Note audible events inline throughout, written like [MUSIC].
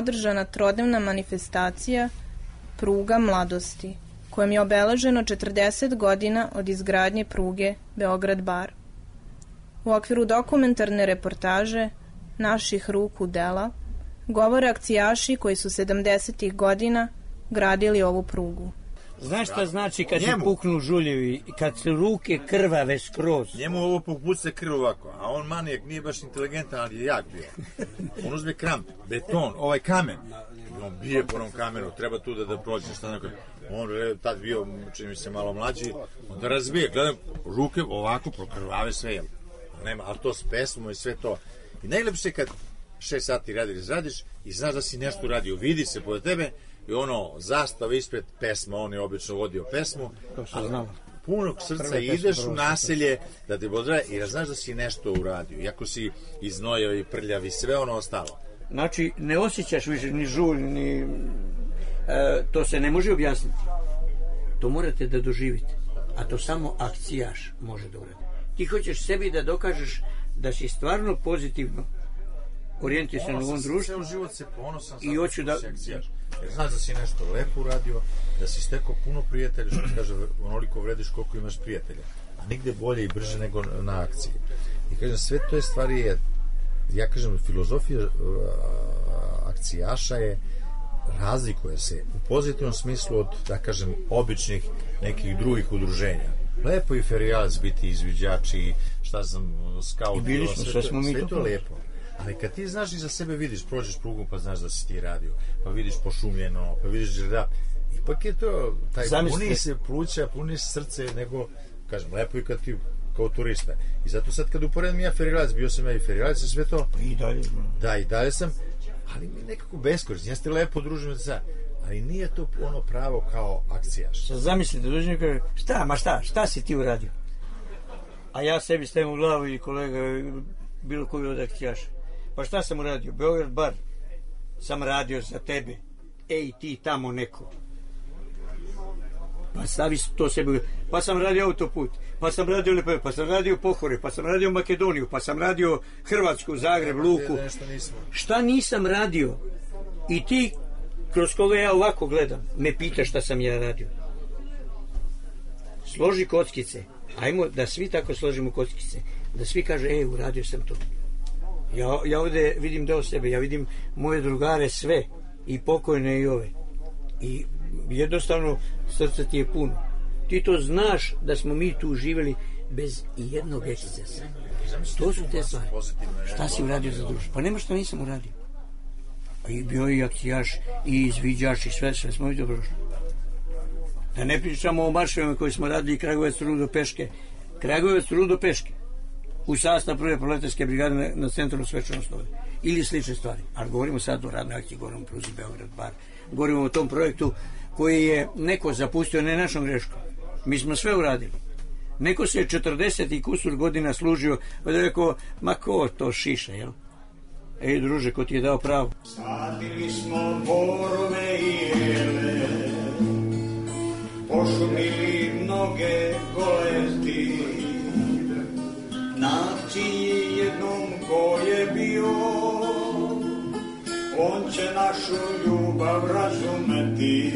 održana trodnevna manifestacija Pruga mladosti, kojom je obeleženo 40 godina od izgradnje pruge Beograd-Bar. U okviru dokumentarne reportaže Naših ruku dela govore akcijaši koji su 70. godina gradili ovu prugu. Znaš šta znači kad Njemu. ti puknu žuljevi, kad su ruke krvave skroz? Njemu ovo popuce krv ovako, a on manijak nije baš inteligentan, ali je jak bio. On uzme kramp, beton, ovaj kamen, i on bije po onom kamenu, treba tu da, da prođe, šta neko. On je tad bio, čini mi se, malo mlađi, onda razbije, gledam, ruke ovako prokrvave sve, jel? Nema, ali to s pesmom i sve to. I najlepše kad šest sati radiš, radiš i znaš da si nešto radio, vidi se pored tebe i ono, zastava ispred pesma, on je obično vodio pesmu, znalo. punog srca ideš u naselje da te pozdrave i da znaš da si nešto uradio, iako si iznojao i prljav i sve ono ostalo. Znači, ne osjećaš više ni žulj, ni... E, to se ne može objasniti. To morate da doživite. A to samo akcijaš može da uradi. Ti hoćeš sebi da dokažeš da si stvarno pozitivno orijentisan u ovom društvu Ceo život se ponosan i hoću da... Jer znaš da si nešto lepo uradio, da si stekao puno prijatelja, što kaže, onoliko vrediš koliko imaš prijatelja. A nigde bolje i brže nego na akciji. I kažem, sve to je stvari je, ja kažem, filozofija akcijaša je razlikuje se u pozitivnom smislu od, da kažem, običnih nekih drugih udruženja. Lepo je ferijalac biti izviđači, šta znam, skaut. I bili smo, sve smo mi sve to to je lepo. Ali kad ti znaš i za sebe vidiš, prođeš prugom pa znaš da si ti radio, pa vidiš pošumljeno, pa vidiš da ipak je to, taj Zamislite. puni se pluća, puni se srce, nego, kažem, lepo je kad ti kao turista. I zato sad kad uporedam ja ferilalac, bio sam ja i ferilalac i sve to, I dalje. da, i dalje sam, ali mi nekako beskorisno, jeste lepo družimo se, ali nije to ono pravo kao akcijaš. Sad zamislite, i kaže, šta, ma šta, šta si ti uradio? A ja sebi stavim u glavu i kolega, bilo koji od akcijaša. Pa šta sam uradio? Beograd bar. Sam radio za tebe. Ej, ti tamo neko. Pa stavi to sebi. Pa sam radio autoput. Pa sam radio Lepe, pa sam radio Pohore, pa sam radio Makedoniju, pa sam radio Hrvatsku, Zagreb, Luku. Šta nisam radio? I ti, kroz koga ja ovako gledam, me pita šta sam ja radio. Složi kockice. Ajmo da svi tako složimo kockice. Da svi kaže, e, uradio sam to. Ja, ja ovde vidim deo sebe, ja vidim moje drugare sve, i pokojne i ove. I jednostavno srce ti je puno. Ti to znaš da smo mi tu živeli bez jednog ekscesa. To su te stvari. Šta si uradio za društvo? Pa nema što nisam uradio. I bio i akcijaš, i izviđaš, i sve, sve smo dobro prošli. Da ne pričamo o marševima koji smo radili Kragujevac Rudo Peške. Kragujevac Rudo Peške u sastav prve proletarske brigade na, na centralnom svečanom stovi. Ili slične stvari. Ali govorimo sad o radnoj akciji, govorimo o Pruzi Beograd bar. Govorimo o tom projektu koji je neko zapustio, ne našom greškom. Mi smo sve uradili. Neko se 40 i kusur godina služio, pa da rekao, ma ko to šiša, jel? Ej, druže, ko ti je dao pravo? Sadili smo borove i jele, pošumili mnoge golesti. Ko je bio, on će našu ljubav razumeti.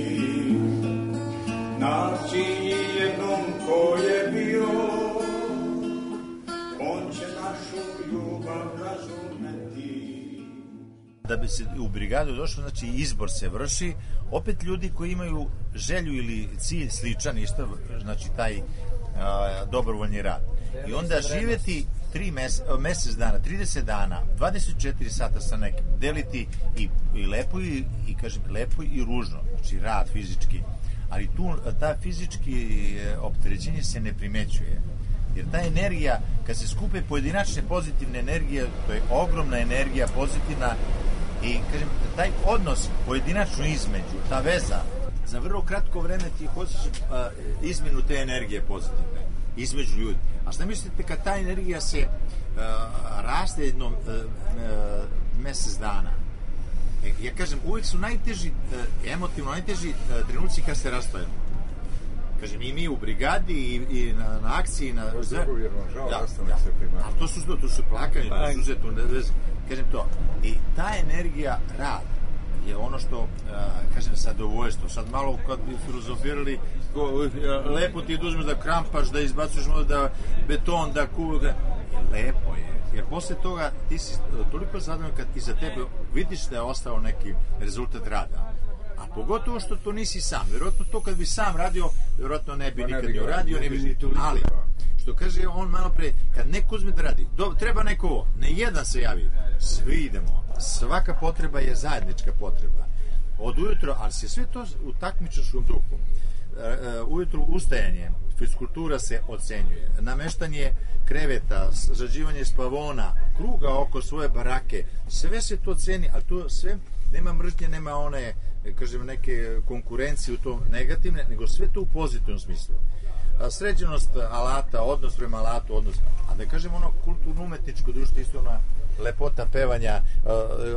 Naciji jednom ko je bio, on će našu ljubav razumeti. Da bi se u brigadu došlo, znači izbor se vrši, opet ljudi koji imaju želju ili cilj sličan, isto, znači taj a, dobrovoljni rad. I onda živeti tri mes, mesec dana, 30 dana, 24 sata sa nekim, deliti i, i lepo i, i kažem lepo i ružno, znači rad fizički, ali tu ta fizički e, opterećenje se ne primećuje. Jer ta energija, kad se skupe pojedinačne pozitivne energije, to je ogromna energija pozitivna i kažem, taj odnos pojedinačno između, ta veza, za vrlo kratko vreme ti hoćeš uh, izmenu te energije pozitivne između ljudi. A šta mislite kad ta energija se uh, raste jednom uh, uh, mesec dana? E, ja kažem, uvijek su najteži, uh, emotivno najteži uh, trenuci kad se rastojemo. Kažem, i mi u brigadi i, i na, na akciji, na... To je drugovjerno, žao, da, da. se primarno. Ali to su, to su plakanje, to su uzeto, ne veze. Kažem to. I ta energija rad je ono što, uh, kažem, zadovoljstvo. Sad malo kad bi filozofirali, ko, uh, lepo ti je da uzmeš da krampaš, da izbacuješ možda da beton, da ku... Da, lepo je. Jer posle toga ti si toliko zadovoljan kad iza tebe vidiš da je ostao neki rezultat rada. A pogotovo što to nisi sam. Vjerojatno to kad bi sam radio, vjerojatno ne bi Pa ne nikad bi ni uradio, ne ne bi bi ni toliko, ali, što kaže on malo pre, kad neko uzme da radi, do, treba neko ovo, ne jedan se javi, svi idemo. Svaka potreba je zajednička potreba. Od ujutro, ali se sve to u takmičarskom duhu. E, e, ujutru ustajanje, fiskultura se ocenjuje, nameštanje kreveta, srađivanje spavona, kruga oko svoje barake, sve se to ceni, ali to sve nema mržnje, nema one, kažem, neke konkurencije u tom negativne, nego sve to u pozitivnom smislu sređenost alata, odnos prema alatu, odnos, a da kažem ono kulturno-umetničko društvo, isto ona lepota pevanja, a,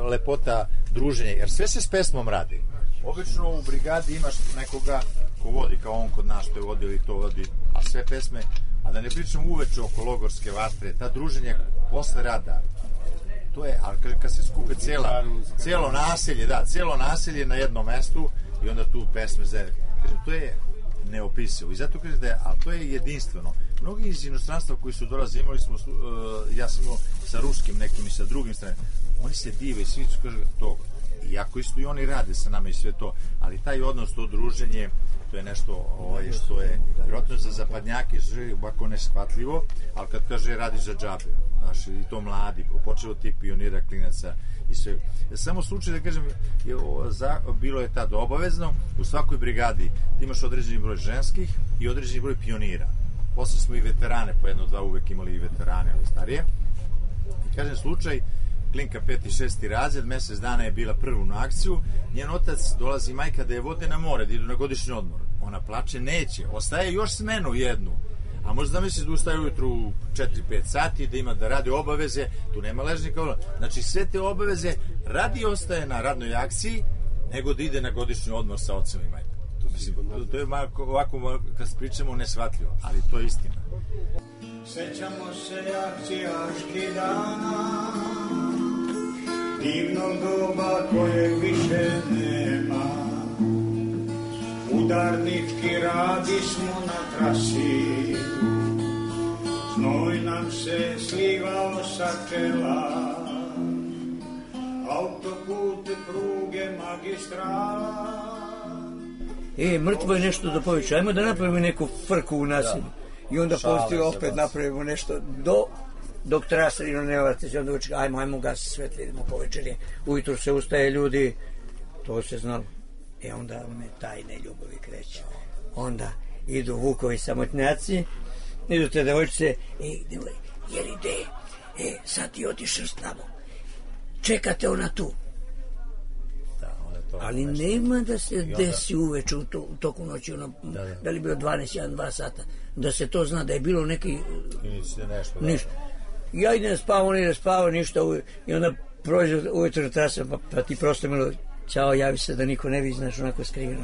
lepota druženja, jer sve se s pesmom radi. Obično u brigadi imaš nekoga ko vodi, kao on kod nas što je vodio i to vodi, a sve pesme, a da ne pričam uveče oko logorske vatre, ta druženja posle rada, to je, ali kad, kad se skupe cela, celo naselje, da, celo naselje na jednom mestu i onda tu pesme za, kažem, to je neopisivo. I zato kažem da je, ali to je jedinstveno. Mnogi iz inostranstva koji su dolaze, imali smo, uh, ja sam imao sa ruskim nekim i sa drugim stranima, oni se dive i svi su kažu to, iako isto i oni rade sa nama i sve to, ali taj odnos, to druženje, to je nešto ovaj, što je vjerojatno za zapadnjake što je ovako neshvatljivo, ali kad kaže radi za džabe, znaš, i to mladi, počeo ti pionira, klinaca i sve. Samo slučaj da kažem, je, o, za, bilo je tad obavezno, u svakoj brigadi ti imaš određeni broj ženskih i određeni broj pionira. Posle smo i veterane, po jedno, dva uvek imali i veterane, ali starije. I kažem slučaj, Klinka peti, šesti razred, mesec dana je bila prvu na akciju, njen otac dolazi majka da je vode na more, da idu na godišnji odmor. Ona plače, neće, ostaje još smenu jednu. A možda zamisliš da ustaje ujutru u 4-5 sati, da ima da radi obaveze, tu nema ležnika. Znači sve te obaveze radi ostaje na radnoj akciji, nego da ide na godišnji odmor sa ocem i majkom. Mislim, to, je malo, ovako, kad pričamo, nesvatljivo, ali to je istina. Sećamo se akcijaških dana, divnog doba kojeg više nema. Udarnički radi smo na trasi, znoj nam se slivao sa čela. Autoput, pruge, magistrala, E, mrtvo je nešto da poveća. Ajmo da napravimo neku frku u nasilju. I onda postoji opet napravimo nešto do dok trasarino ne vrati se, onda uči, ajmo, ajmo gasi svetli, idemo po večeri. Ujutru se ustaje ljudi, to se znalo. E onda one tajne ljubavi kreće. Onda idu vukovi samotnjaci, idu te devojčice, e, devoj, jel ide, e, sad ti otišao tamo. Čekate ona tu. To Ali nešto. nema da se onda- desi uveče u, to, u toku noći, ono, da, li je bio 12, 1, 2 sata, da se to zna, da je bilo neki nisi nešto, da. ništa. Ja idem spavao, on ide spavao, ništa, uve- i onda prođe ujutro trasa, pa, pa ti prosto milo, ćao, javi se da niko ne vidi, znaš, onako skriveno.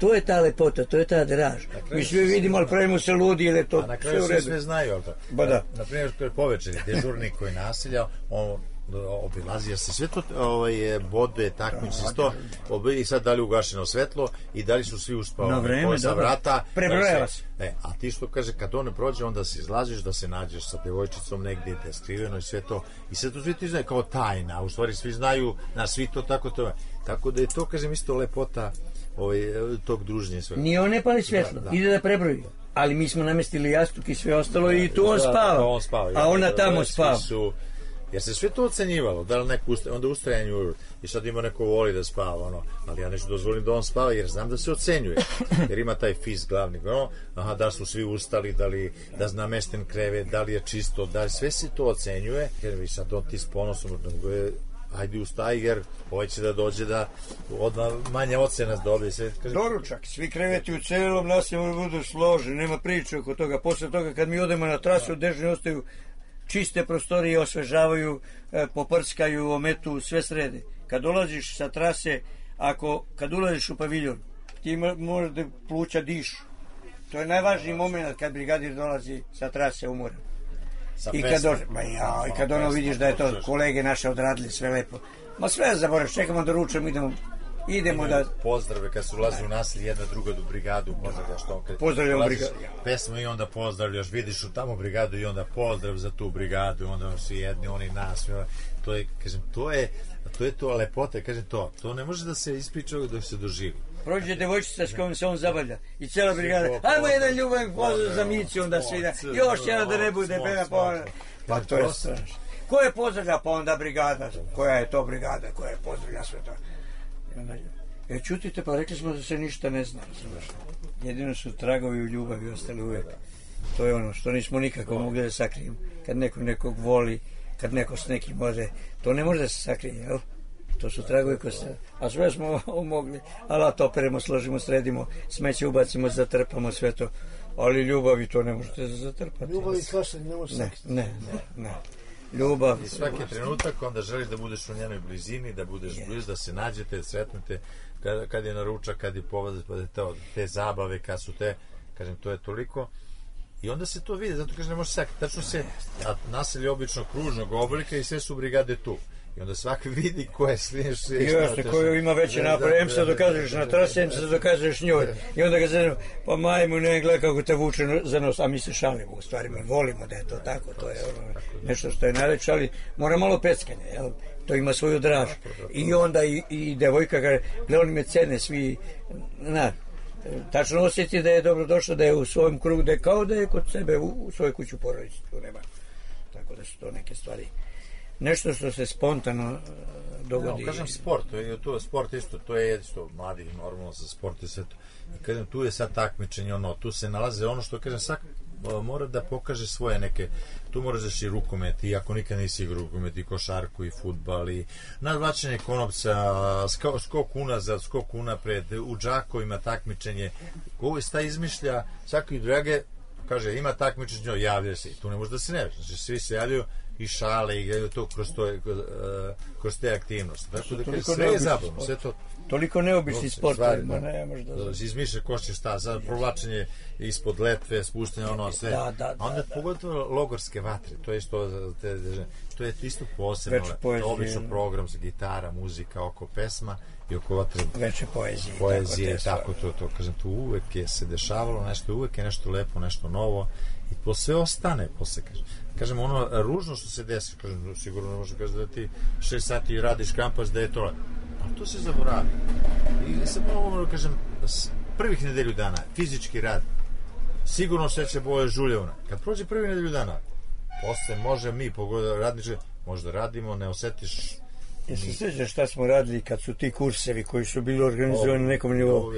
To je ta lepota, to je ta draž. Mi svi vidimo, ali pravimo se ludi, jer je to A na sve kraju u redu. sve znaju, ali tako? Ba da. Na primjer, to je povečer, dežurnik koji nasilja, on obilazi, jer se sve to ovaj, bode, takmiči se to, obi- i sad da li ugašeno svetlo i da li su svi uspavani Na vreme, sa vrata. Prebrojava da li se. E, a ti što kaže, kad on ne prođe, onda se izlaziš da se nađeš sa devojčicom negdje, da je skriveno i sve to. I sve to svi ti znaju kao tajna, a u stvari svi znaju, na svi to tako to. Tako da je to, kažem, isto lepota ovaj, tog druženja sve. Ni on ne pali svjetlo, Da, da. ide da prebroji. Ali mi smo namestili jastuk i sve ostalo i tu on Da, spava. on spava. A ona Da, tamo spava. Su, jer se sve to ocenjivalo, da li neko usta, onda ustrajanju i sad ima neko voli da spava, ono, ali ja neću dozvolim da on spava jer znam da se ocenjuje, jer ima taj fiz glavni, ono, aha, da su svi ustali, da li, da je namesten krevet, da li je čisto, da li sve se to ocenjuje, jer vi sad on ti s ponosom, nego je, ajde ustaj, jer ovaj će da dođe da odmah manje ocena dobije sve. Kaže, Doručak, svi kreveti u celom naselju budu složeni, nema priče oko toga. Posle toga kad mi odemo na trasu, dežni ostaju čiste prostorije, osvežavaju, e, poprskaju, ometu, sve srede. Kad dolaziš sa trase, ako, kad ulaziš u paviljon, ti ima, može da pluća dišu. To je najvažniji moment kad brigadir dolazi sa trase umoran. Sa I kad, dođe, ma ja, i kad ono vidiš da je to kolege naše odradili sve lepo. Ma sve zaboraš, čekamo da ručamo, idemo, idemo da... pozdrave kad su ulazi u naselje jedna druga do brigadu pozdravljaš to kad Pozdravljamo brigadu. pesma i onda pozdravljaš vidiš u tamo brigadu i onda pozdrav za tu brigadu onda svi jedni oni nas to je kažem to je to je to lepota kažem to to ne može da se ispriča dok se doživi Prođe devojčica s kojom se on zabavlja. I cijela brigada. Ajmo jedan ljubav pozdrav za Miću, onda svi da. Još jedan da ne bude smo. pa. Pa to je strašno. Ko je pozdravlja? Pa onda brigada. Koja je to brigada? Koja je pozdravlja sve to? I onda, E, čutite, pa rekli smo da se ništa ne zna. Jedino su tragovi u ljubavi ostali uvek. To je ono što nismo nikako mogli da sakrijemo. Kad neko nekog voli, kad neko s nekim ode, to ne može da se sakrije, jel? To su tragovi koji se... A sve smo [LAUGHS] mogli. Alat operemo, složimo, sredimo, smeće ubacimo, zatrpamo sve to. Ali ljubavi to ne možete zatrpati. Ljubav i kašalj ne može Ne, ne, ne, ne. Ljubav. i svaki trenutak onda želiš da budeš u njenoj blizini da budeš blizu da se nađete sretnete kad, kad je naručak kad je povod pa da te, te zabave kad su te kažem to je toliko I onda se to vidi, zato kaže ne može sakriti. Tačno se, a naselje obično kružnog oblika i sve su brigade tu. I onda svaki vidi ko je sliješ. Jeste, koju ima veće napore, em se dokazuješ na trasi, em se dokazuješ njoj. I onda ga zove, pa majmu, ne gleda kako te vuče za nos, a mi se šalimo, u stvari mi volimo da je to tako, to je ono, nešto što je najveće, ali mora malo peckanja, jel? To ima svoju draž. I onda i, i devojka kaže, gle, oni me cene svi, na, tačno osjeti da je dobro došlo, da je u svojem krugu, da je kao da je kod sebe u, u svojoj kući u porodici, tu nema. Tako da su to neke stvari. Nešto što se spontano e, dogodi. No, kažem sport, to je, to sport isto, to je isto mladi normalno sa sport i sve to. I kažem, tu je sad takmičenje, ono, tu se nalaze ono što kažem, svak o, mora da pokaže svoje neke, tu moraš da si rukomet i ako nikad nisi igrao rukomet i košarku i futbal i nadvlačenje konopca, sko, skok unazad, skok unapred, u džakovima takmičenje, ko sta izmišlja, svaki drage, kaže, ima takmičenje, javlja se i tu ne može da se ne, znači svi se javljaju i šale igraju to kroz, to, eh, kroz te aktivnosti. Tako da kaže, sve je zabavno, sport. sve to Toliko neobični da. ma ne može da... Da se izmišlja ko će šta, sad provlačenje ispod letve, spuštanje ono sve. Da, da, A onda pogotovo logorske vatre, to je isto te, to je isto posebno. Obično program za gitara, muzika oko pesma i oko vatre Veče poezije. poezije, tako, stvari. to, to, kažem, tu uvek je se dešavalo nešto, uvek je nešto lepo, nešto novo i to sve ostane posle, kažem. Kažem, ono ružno što se desi, kažem, sigurno ne može kažem da ti šest sati radiš kampas da je to, ali to se zaboravi. I sad mogu da kažem, prvih nedelju dana, fizički rad, sigurno seća boje žuljevna. Kad prođe prvi nedelju dana, posle može mi, pogoda radniče, možda radimo, ne osetiš Jesi se sjećaš šta smo radili kad su ti kursevi koji su bili organizovani na nekom nivou?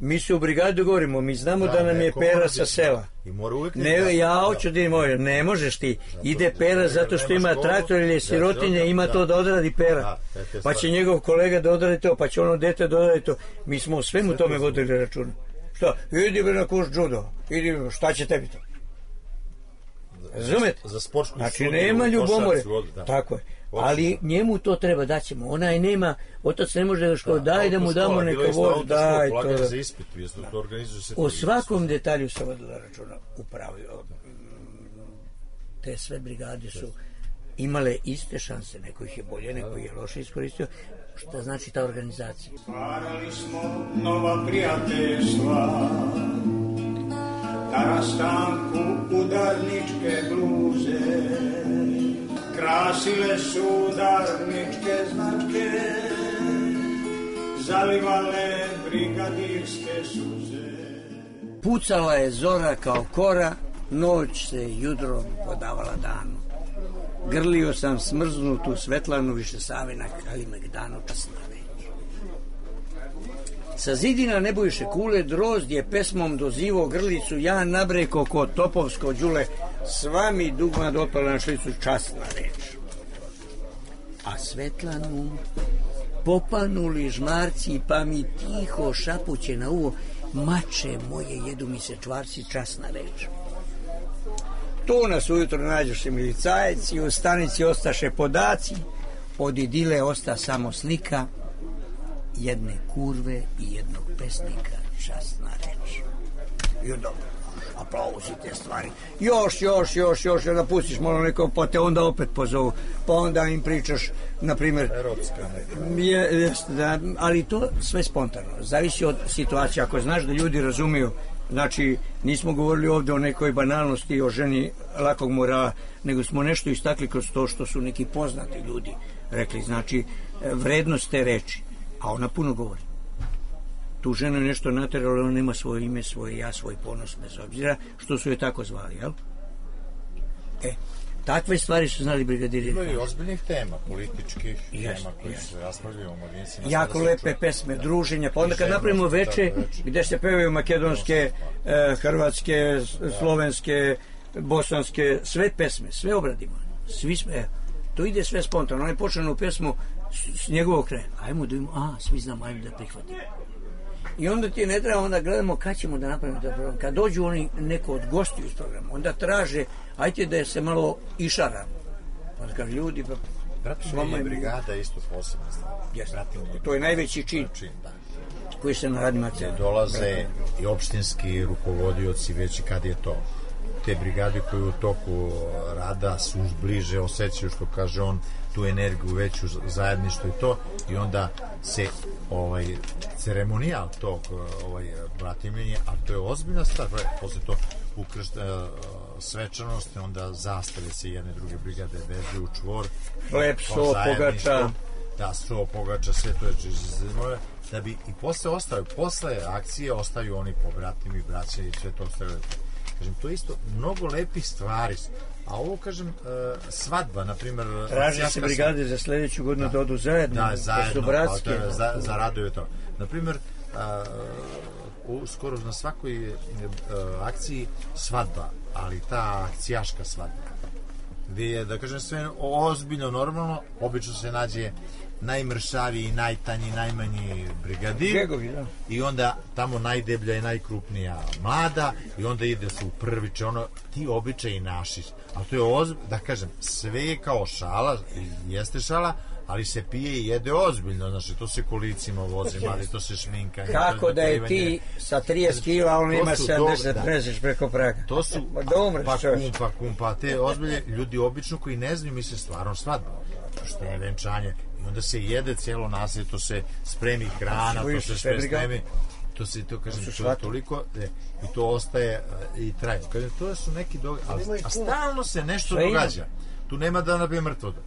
Mi se u brigadu govorimo, mi znamo da, Da, nam je pera sa sela. I mora uvek Ne, da- ja da. hoću da imam, ne možeš ti. Ide pera zato što ima traktor ili je sirotinja, da, ima da. to da odradi pera. Pa će njegov kolega da odradi to, pa će ono dete da odradi to. Mi smo o svemu tome vodili računa. Šta? Idi bre na kurs judo. Idi, šta će tebi to? Razumete? Za sportsku Znači, nema ljubomore. Tako je. Ali njemu to treba daćemo. Onaj nema, otac ne može još kao daj da mu damo neka je voz, daj to. za ispit, to organizuje se O svakom detalju se vodila računa upravo. Te sve brigade su imale iste šanse, neko ih je bolje, neko ih je loše iskoristio. Šta znači ta organizacija? Stvarali smo nova prijateljstva Na rastanku udarničke bluze Krasile su udarničke značke Zalivale brigadirske suze Pucala je zora kao kora, noć se jutrom podavala danu. Grlio sam smrznutu Svetlanu više Savina Kalimegdanu časna već. Sa zidina Nebojše kule drozd je pesmom dozivo grlicu ja nabreko ko topovsko đule sva mi dugma dopala na šlicu časna reč. A Svetlanu popanuli žmarci pa mi tiho šapuće na uvo mače moje jedu mi se čvarci časna reč. Tu nas ujutro nađu se milicajci, u stanici ostaše podaci, od idile osta samo slika, jedne kurve i jednog pesnika, časna reč. I dobro, aplauzi te stvari. Još, još, još, još, da pustiš malo neko, pa te onda opet pozovu. Pa onda im pričaš, na primjer... Erotska Je, jest, da, ali to sve spontano. Zavisi od situacije. Ako znaš da ljudi razumiju Znači, nismo govorili ovde o nekoj banalnosti, o ženi lakog morala, nego smo nešto istakli kroz to što su neki poznati ljudi rekli. Znači, vrednost te reči. A ona puno govori. Tu žena je nešto naterala, ona nema svoje ime, svoje ja, svoj ponos, bez obzira što su je tako zvali, jel? E, takve stvari su znali brigadiri. Bilo je i ozbiljnih tema, političkih Jest, tema koji jest. se raspravljaju u mladincima. jako lepe pesme, Da. druženja, pa onda kad napravimo veče gde se pevaju makedonske, e, hrvatske, s- slovenske, bosanske, sve pesme, sve obradimo. Svi sme, e, to ide sve spontano. On je počeo pesmu s, s njegovog kraja. Ajmo da imamo, a, svi znamo, ajmo da prihvatimo. I onda ti ne treba, onda gledamo kad ćemo da napravimo taj program. Kad dođu oni neko od gostiju iz programa, onda traže, ajte da se malo išaramo. Pa kaže, ljudi, pa, brigada je isto posebna stvar. To je najveći čin čin, da. koji se na radnim akcijama. Dolaze i opštinski rukovodioci već kad je to. Te brigade koje u toku rada su bliže, osjećaju što kaže on, tu energiju veću zajedništvo i to i onda se ovaj ceremonijal tog ovaj bratimljenja, a to je ozbiljna stvar, pa posle to ukršta svečanost, onda zastave se jedne druge brigade vezuju u čvor. Kao so, pogača. Da, so, pogača, sve to je čizmove, da bi i posle ostaju, posle akcije ostaju oni pobratimi, braće i sve to ostaju. Kažem, to je isto mnogo lepih stvari. A ovo, kažem, uh, svadba, na primjer... Traže se brigade za sledeću godinu da, odu zajedno. Da, da zajedno, su bratske. pa to je za, za raduje to. Na primjer, a, u, skoro na svakoj e, akciji svadba, ali ta akcijaška svadba gdje je, da kažem, sve ozbiljno normalno, obično se nađe najmršaviji, najtanji, najmanji brigadir Bjegovi, da. i onda tamo najdeblja i najkrupnija mlada i onda ide su u prviče ono, ti običaji naši a to je ozb, da kažem sve je kao šala, jeste šala ali se pije i jede ozbiljno znači to se kolicima vozi, mali, to se šminka Kako da je ti sa 30 kila, on ima su 70, dobro, da. preziš preko praga. To su da umreš, pa pa kum, pa te ozbiljne ljudi obično koji ne znaju misle stvarno svadba. Što je venčanje. I onda se jede cijelo naselje, to se spremi hrana, to se sve spremi. To se to kažem to je toliko e, i to ostaje e, i traje. Kažem to su neki događaji, a stalno se nešto Sve događa. Tu nema da na mrtvo da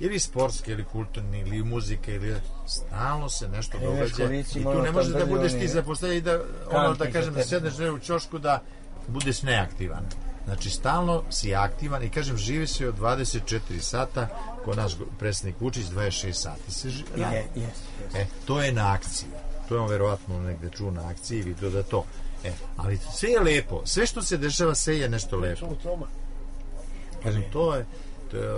ili sportski, ili kulturni, ili muzika, ili stalno se nešto događa. I tu ne možeš da budeš ti zaposlen i da, ono, da kažem, da sedneš u ćošku da budeš neaktivan. Znači, stalno si aktivan i kažem, živi se od 24 sata, ko naš predsjednik Vučić, 26 sati se živi. Je, jes, E, to je na akciji. To je on verovatno negde čuo na akciji i vidio da to. E, ali sve je lepo. Sve što se dešava, sve je nešto lepo. Kažem, to je, to je,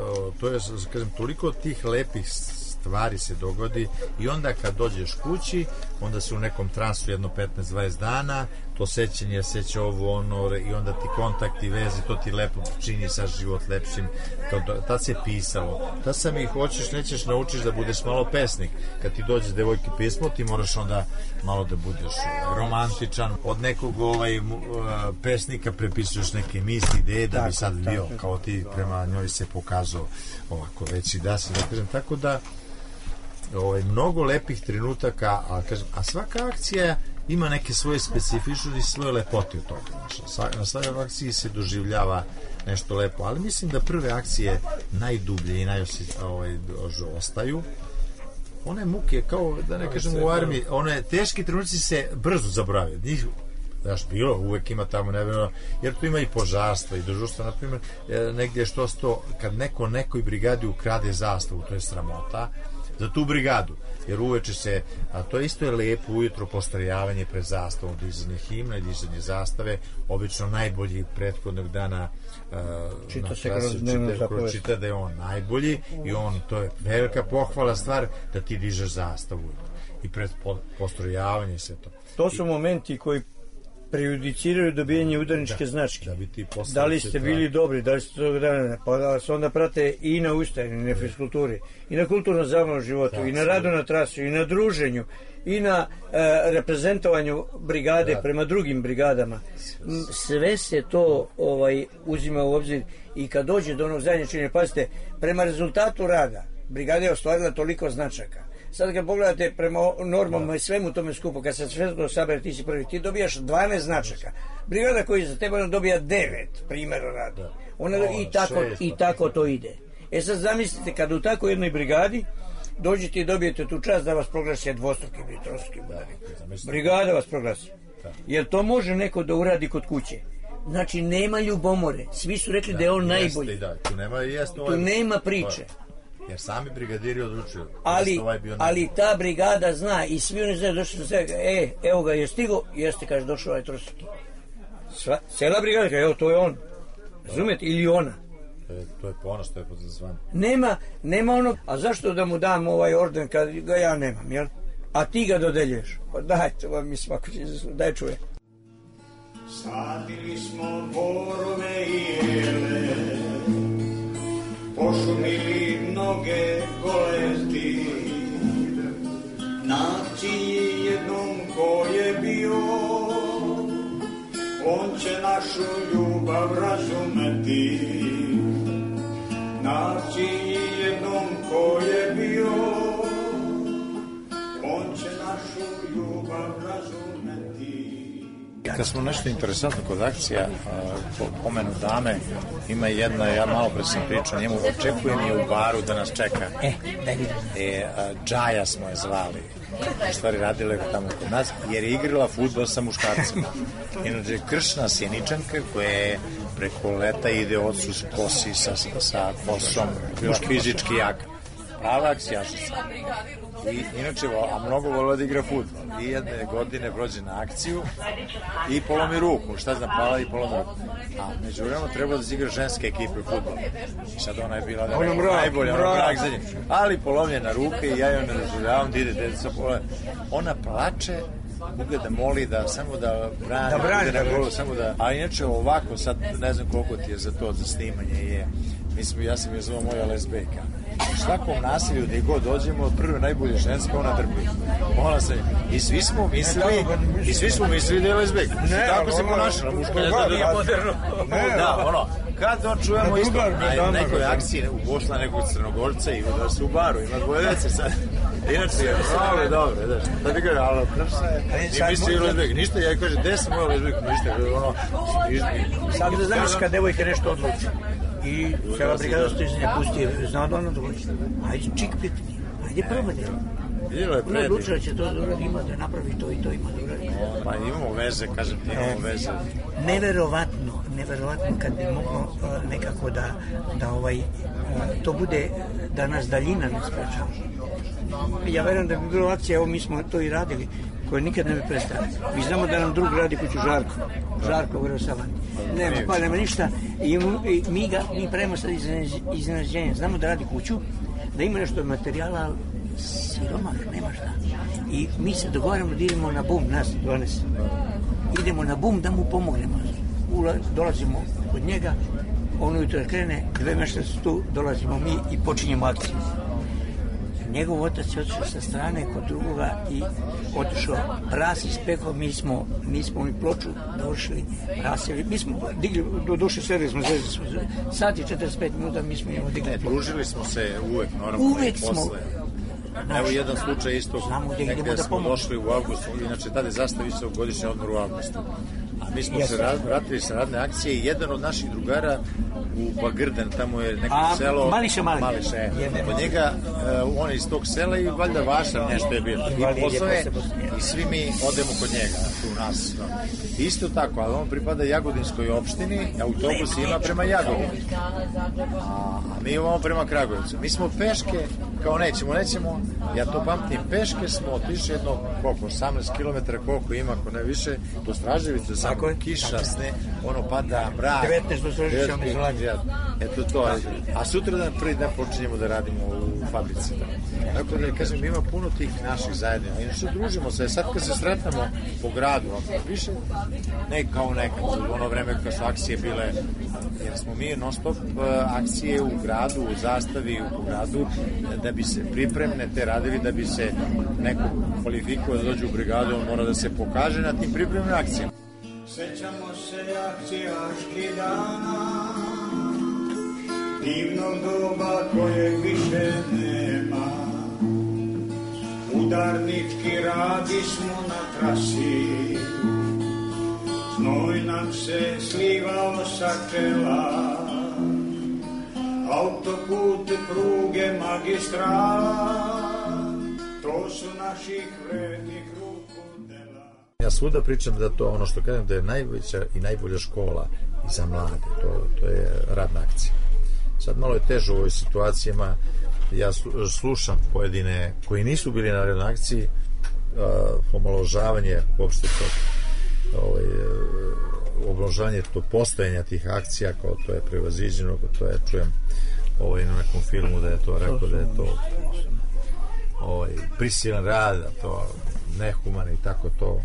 to je kažem, toliko tih lepih stvari se dogodi i onda kad dođeš kući, onda se u nekom transu jedno 15-20 dana, to sećanje, seća ovo, ono, i onda ti kontakti, veze, to ti lepo čini sa život lepšim. Kao da, tad se pisalo. Tad sam ih hoćeš, nećeš, naučiš da budeš malo pesnik. Kad ti dođe devojki pismo, ti moraš onda malo da budeš romantičan. Od nekog ovaj, uh, pesnika prepisuješ neke misli, ideje, da bi sad bio kao ti prema njoj se pokazao ovako veći da se da kažem. Tako da, ovaj, mnogo lepih trenutaka, a, kažem, a svaka akcija ima neke svoje specifičnosti i svoje lepote u toga. Znaš, na svakoj akciji se doživljava nešto lepo, ali mislim da prve akcije najdublje i najosje ovaj, ostaju. One muke, kao da ne kažem u armiji, one teški trenuci se brzo zaborave. Njih Znaš, bilo, uvek ima tamo nevjerojatno, jer tu ima i požarstva i dežurstva, na primjer, e, negdje što sto, kad neko nekoj brigadi ukrade zastavu, to je sramota, za tu brigadu, jer uveče se, a to isto je lepo ujutro postrojavanje pred zastavom, dizanje himna i dizanje zastave, obično najbolji prethodnog dana uh, Čita na se kroz čita- kroz čita da je on najbolji i on, to je velika pohvala stvar da ti dižeš zastavu i pred po- postrojavanje i sve to. To su momenti koji prejudiciraju dobijanje udarničke značke. Da bi ti Da li se ste tra- bili dobri, da li ste tog dana, pa da vas onda prate i na ustajanju, i na fiskulturi, i na kulturno zabavnom životu, Da, i na radu na trasu, i na druženju, i na e, reprezentovanju brigade Da. prema drugim brigadama. Sve se to ovaj uzima u obzir i kad dođe do onog zadnjeg činjenja, pazite, prema rezultatu rada, brigada je ostvarila toliko značaka. Sad kad pogledate prema normama i svemu tome skupu, kad se sve to sabere, ti si prvi, ti dobijaš 12 značaka. Brigada koji za tebe ona dobija 9 primjera rada. Ona O, i tako, šest, i tako to ide. E sad zamislite, kad u tako jednoj brigadi dođete i dobijete tu čast da vas proglasi dvostrukim ili trostrukim zamislite. Brigada vas proglasi. Jer to može neko da uradi kod kuće. Znači, nema ljubomore. Svi su rekli da, je on Jeste, najbolji. Da, tu nema, jeste Tu ovaj- nema priče. Jer sami brigadiri odlučuju. ali, ovaj bio ali ta brigada zna i svi oni znaju došli su sve, e, evo ga je stigo, jeste kaže došao ovaj trostruki. Sva, cela brigada kaže, evo to je on. Razumete? Ili ona. To je, to je ponos, to je pozazvan. Nema, nema onog, a zašto da mu dam ovaj orden kad ga ja nemam, jel? A ti ga dodeljuješ. Pa dajte vam mi svako će, daj čuje. Sadili smo borove i jele, pošumili mnoge goleti. Na akciji jednom ko je bio, on će našu ljubav razumeti. Kad smo nešto interesantno kod akcija, po pomenu dame, ima jedna, ja malo pre sam pričao njemu, očekujem je u baru da nas čeka. E, da vidim. E, a, Džaja smo je zvali. U stvari radila je tamo kod nas, jer je igrala futbol sa muškarcima. [LAUGHS] Inače, kršna sjeničanka koja je preko leta ide ocu s kosi sa, sa kosom, bila fizički jaka. Prava akcijašica. I, inače, a mnogo volila da igra futbol. I jedne godine prođe na akciju i polomi ruku. Šta znam, pala i polomi ruku. A među vremenu treba da se igra ženske ekipe u futbol. I sad ona je bila da rekao, mrak, najbolja, ona mrak. mrak za njim. Ali polomljena ruke i ja joj ne dozvoljavam da ide deca pole. Ona plače Ugled da moli da samo da brani, Da brani, ide na da golu, samo da, a inače ovako sad ne znam koliko ti je za to za snimanje je mi smo, ja sam je zvao moja lesbejka svakom nasilju gde god dođemo prvo najbolje ženska ona trpi ona se i svi smo mislili i svi smo mislili da je lesbejka Ne, tako se ponašala muška ne Da, da nije da. moderno da ono kad on čujemo Na isto na nekoj da. akciji u Bosna nekog crnogorca i da se u baru ima dvoje dece sad inače je dobro dobro da šta ti kaže je Ali I sad misli lezbek, ništa, ja kaže, gde sam moja lezbek, ništa, ono. Sad da znaš kad devojka nešto odluči. I cela brigada stoji za nje, pusti, zna da ona dođe. Ajde, čik pitanje. Ajde, probaj. Bilo je predivno. odlučila će to da uradi, ima da napravi to i to ima da uradi. Pa imamo veze, kažem ti, imamo veze. Neverovatno, neverovatno kad bi moglo e, nekako da, da ovaj, e, to bude, da nas daljina ne sprečava. Ja verujem da bi bilo akcija, evo mi smo to i radili, koje nikad ne bi prestali. Mi znamo da nam drug radi kuću Žarko. Žarko Vrosava. Nema, pa nema ništa. I, i mi ga, mi pravimo sad iznenađ- iznenađenje. Znamo da radi kuću, da ima nešto materijala, ali siromah, nema šta. I mi se dogovaramo da idemo na bum, nas 12. Idemo na bum da mu pomognemo. Ula, dolazimo kod njega, on ujutro krene, dve mešte su tu, dolazimo mi i počinjemo akciju. Njegov otac je otišao sa strane kod drugoga i otišao ras ispekao, mi smo, mi smo i ploču došli, rasili, mi smo digli, do duše sve smo zvezde, smo, sat i 45 minuta mi smo njemu digli Ne, družili smo se uvek, normalno. Uvek i smo. posle. Evo jedan slučaj isto, Znamo gde negde da smo pomognemo. došli u avgustu, inače tada je zastavica godišnji odmor u avgustu. A mi smo Jeste. se ra- vratili sa radne akcije i jedan od naših drugara u Bagrden, tamo je neko A, selo... Mališa Mali. Mališa, je. Kod njega, uh, on je iz tog sela i valjda vašar nešto je bilo. I pozove i svi mi odemo kod njega, tu nas. No. Isto tako, ali on pripada Jagodinskoj opštini, autobus ima prema Jagodini. A, a mi imamo prema Kragujevcu. Mi smo peške, kao nećemo, nećemo, ja to pamtim, peške smo otišli jedno, koliko, 18 km, koliko ima, ako ne više, do Straževice, samo Tako je. kiša, sne, ono pada, mrak. 19 do Straževice, 19 izolaciju. ja, Eto to, a sutra dan prvi dan počinjemo da radimo u fabrici. Da. Tako da kažem, ima puno tih naših zajednica. Inače, družimo se. Sad kad se sretnemo po gradu, ako više, ne kao nekad, u ono vreme kad su akcije bile, jer smo mi non stop eh, akcije u gradu, u zastavi, u gradu, da bi se pripremne te radevi, da bi se neko kvalifikuje da dođe u brigadu, on mora da se pokaže na tim pripremnim akcijama. Sećamo se akcijaških dana Divnog doba koje više nema Udarnički radi smo na trasi. Znoj nam se slivao sa čela. Autoput, pruge, magistral To su naših vrednih Ja svuda pričam da to ono što kažem da je najveća i najbolja škola i za mlade, to, to je radna akcija. Sad malo je teže u ovoj situacijama, ja slu- slušam pojedine koji nisu bili na radnoj akciji, uh, omaložavanje uopšte to ovaj, omaložavanje to postojanja tih akcija kao to je prevaziđeno, kao to je čujem ovaj, na nekom filmu da je to rekao da je to ovaj, prisilan rad, a to nehuman i tako to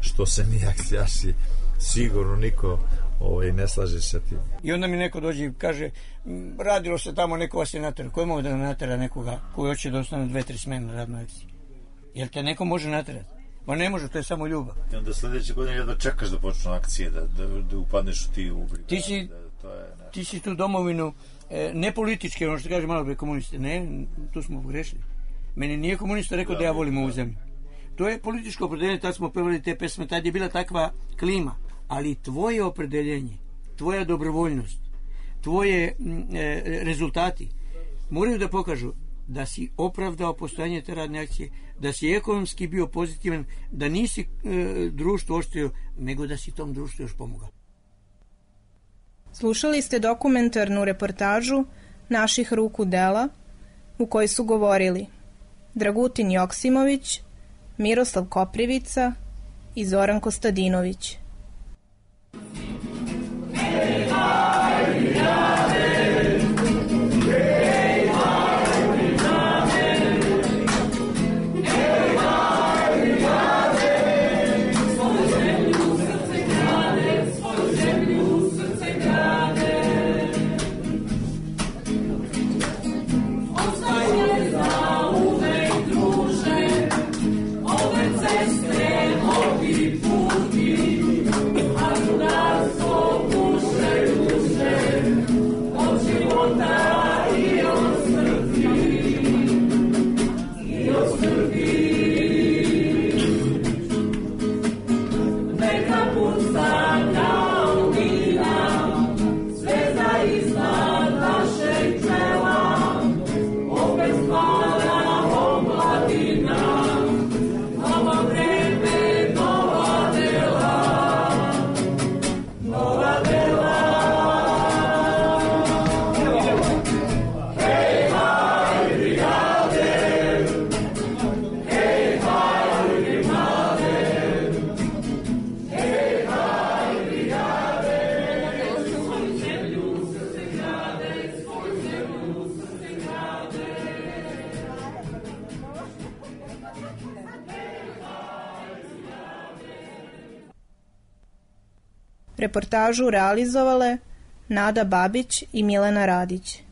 što se mi akcijaši sigurno niko ovaj, ne slaže sa tim. I onda mi neko dođe i kaže, "M, radilo se tamo, neko vas je natera. Ko je mogu da natera nekoga koji hoće da ostane dve, tri smene na radnoj akciji? Jel te neko može naterati? Ma ne može, to je samo ljubav. I onda sledeće godine jedva čekaš da počnu akcije, da, da, da upadneš ti u brigadu. Ti si, Da, to je, ne. ti si tu domovinu, e, ne politički, ono što kaže malo pre komuniste, ne, tu smo grešili. Meni nije komunista rekao da ja volim ovu zemlju. To je političko opredeljenje, tad smo pevali te pesme, tad je bila takva klima. Ali tvoje opredeljenje, tvoja dobrovoljnost, tvoje m, e, rezultati moraju da pokažu da si opravdao postojanje te radne akcije, da si ekonomski bio pozitivan, da nisi e, društvo oštrio, nego da si tom društvu još pomogao. Slušali ste dokumentarnu reportažu naših ruku dela u kojoj su govorili Dragutin Joksimović, Miroslav Koprivica i Zoran Kostadinović. Reportažu realizovale Nada Babić i Milena Radić.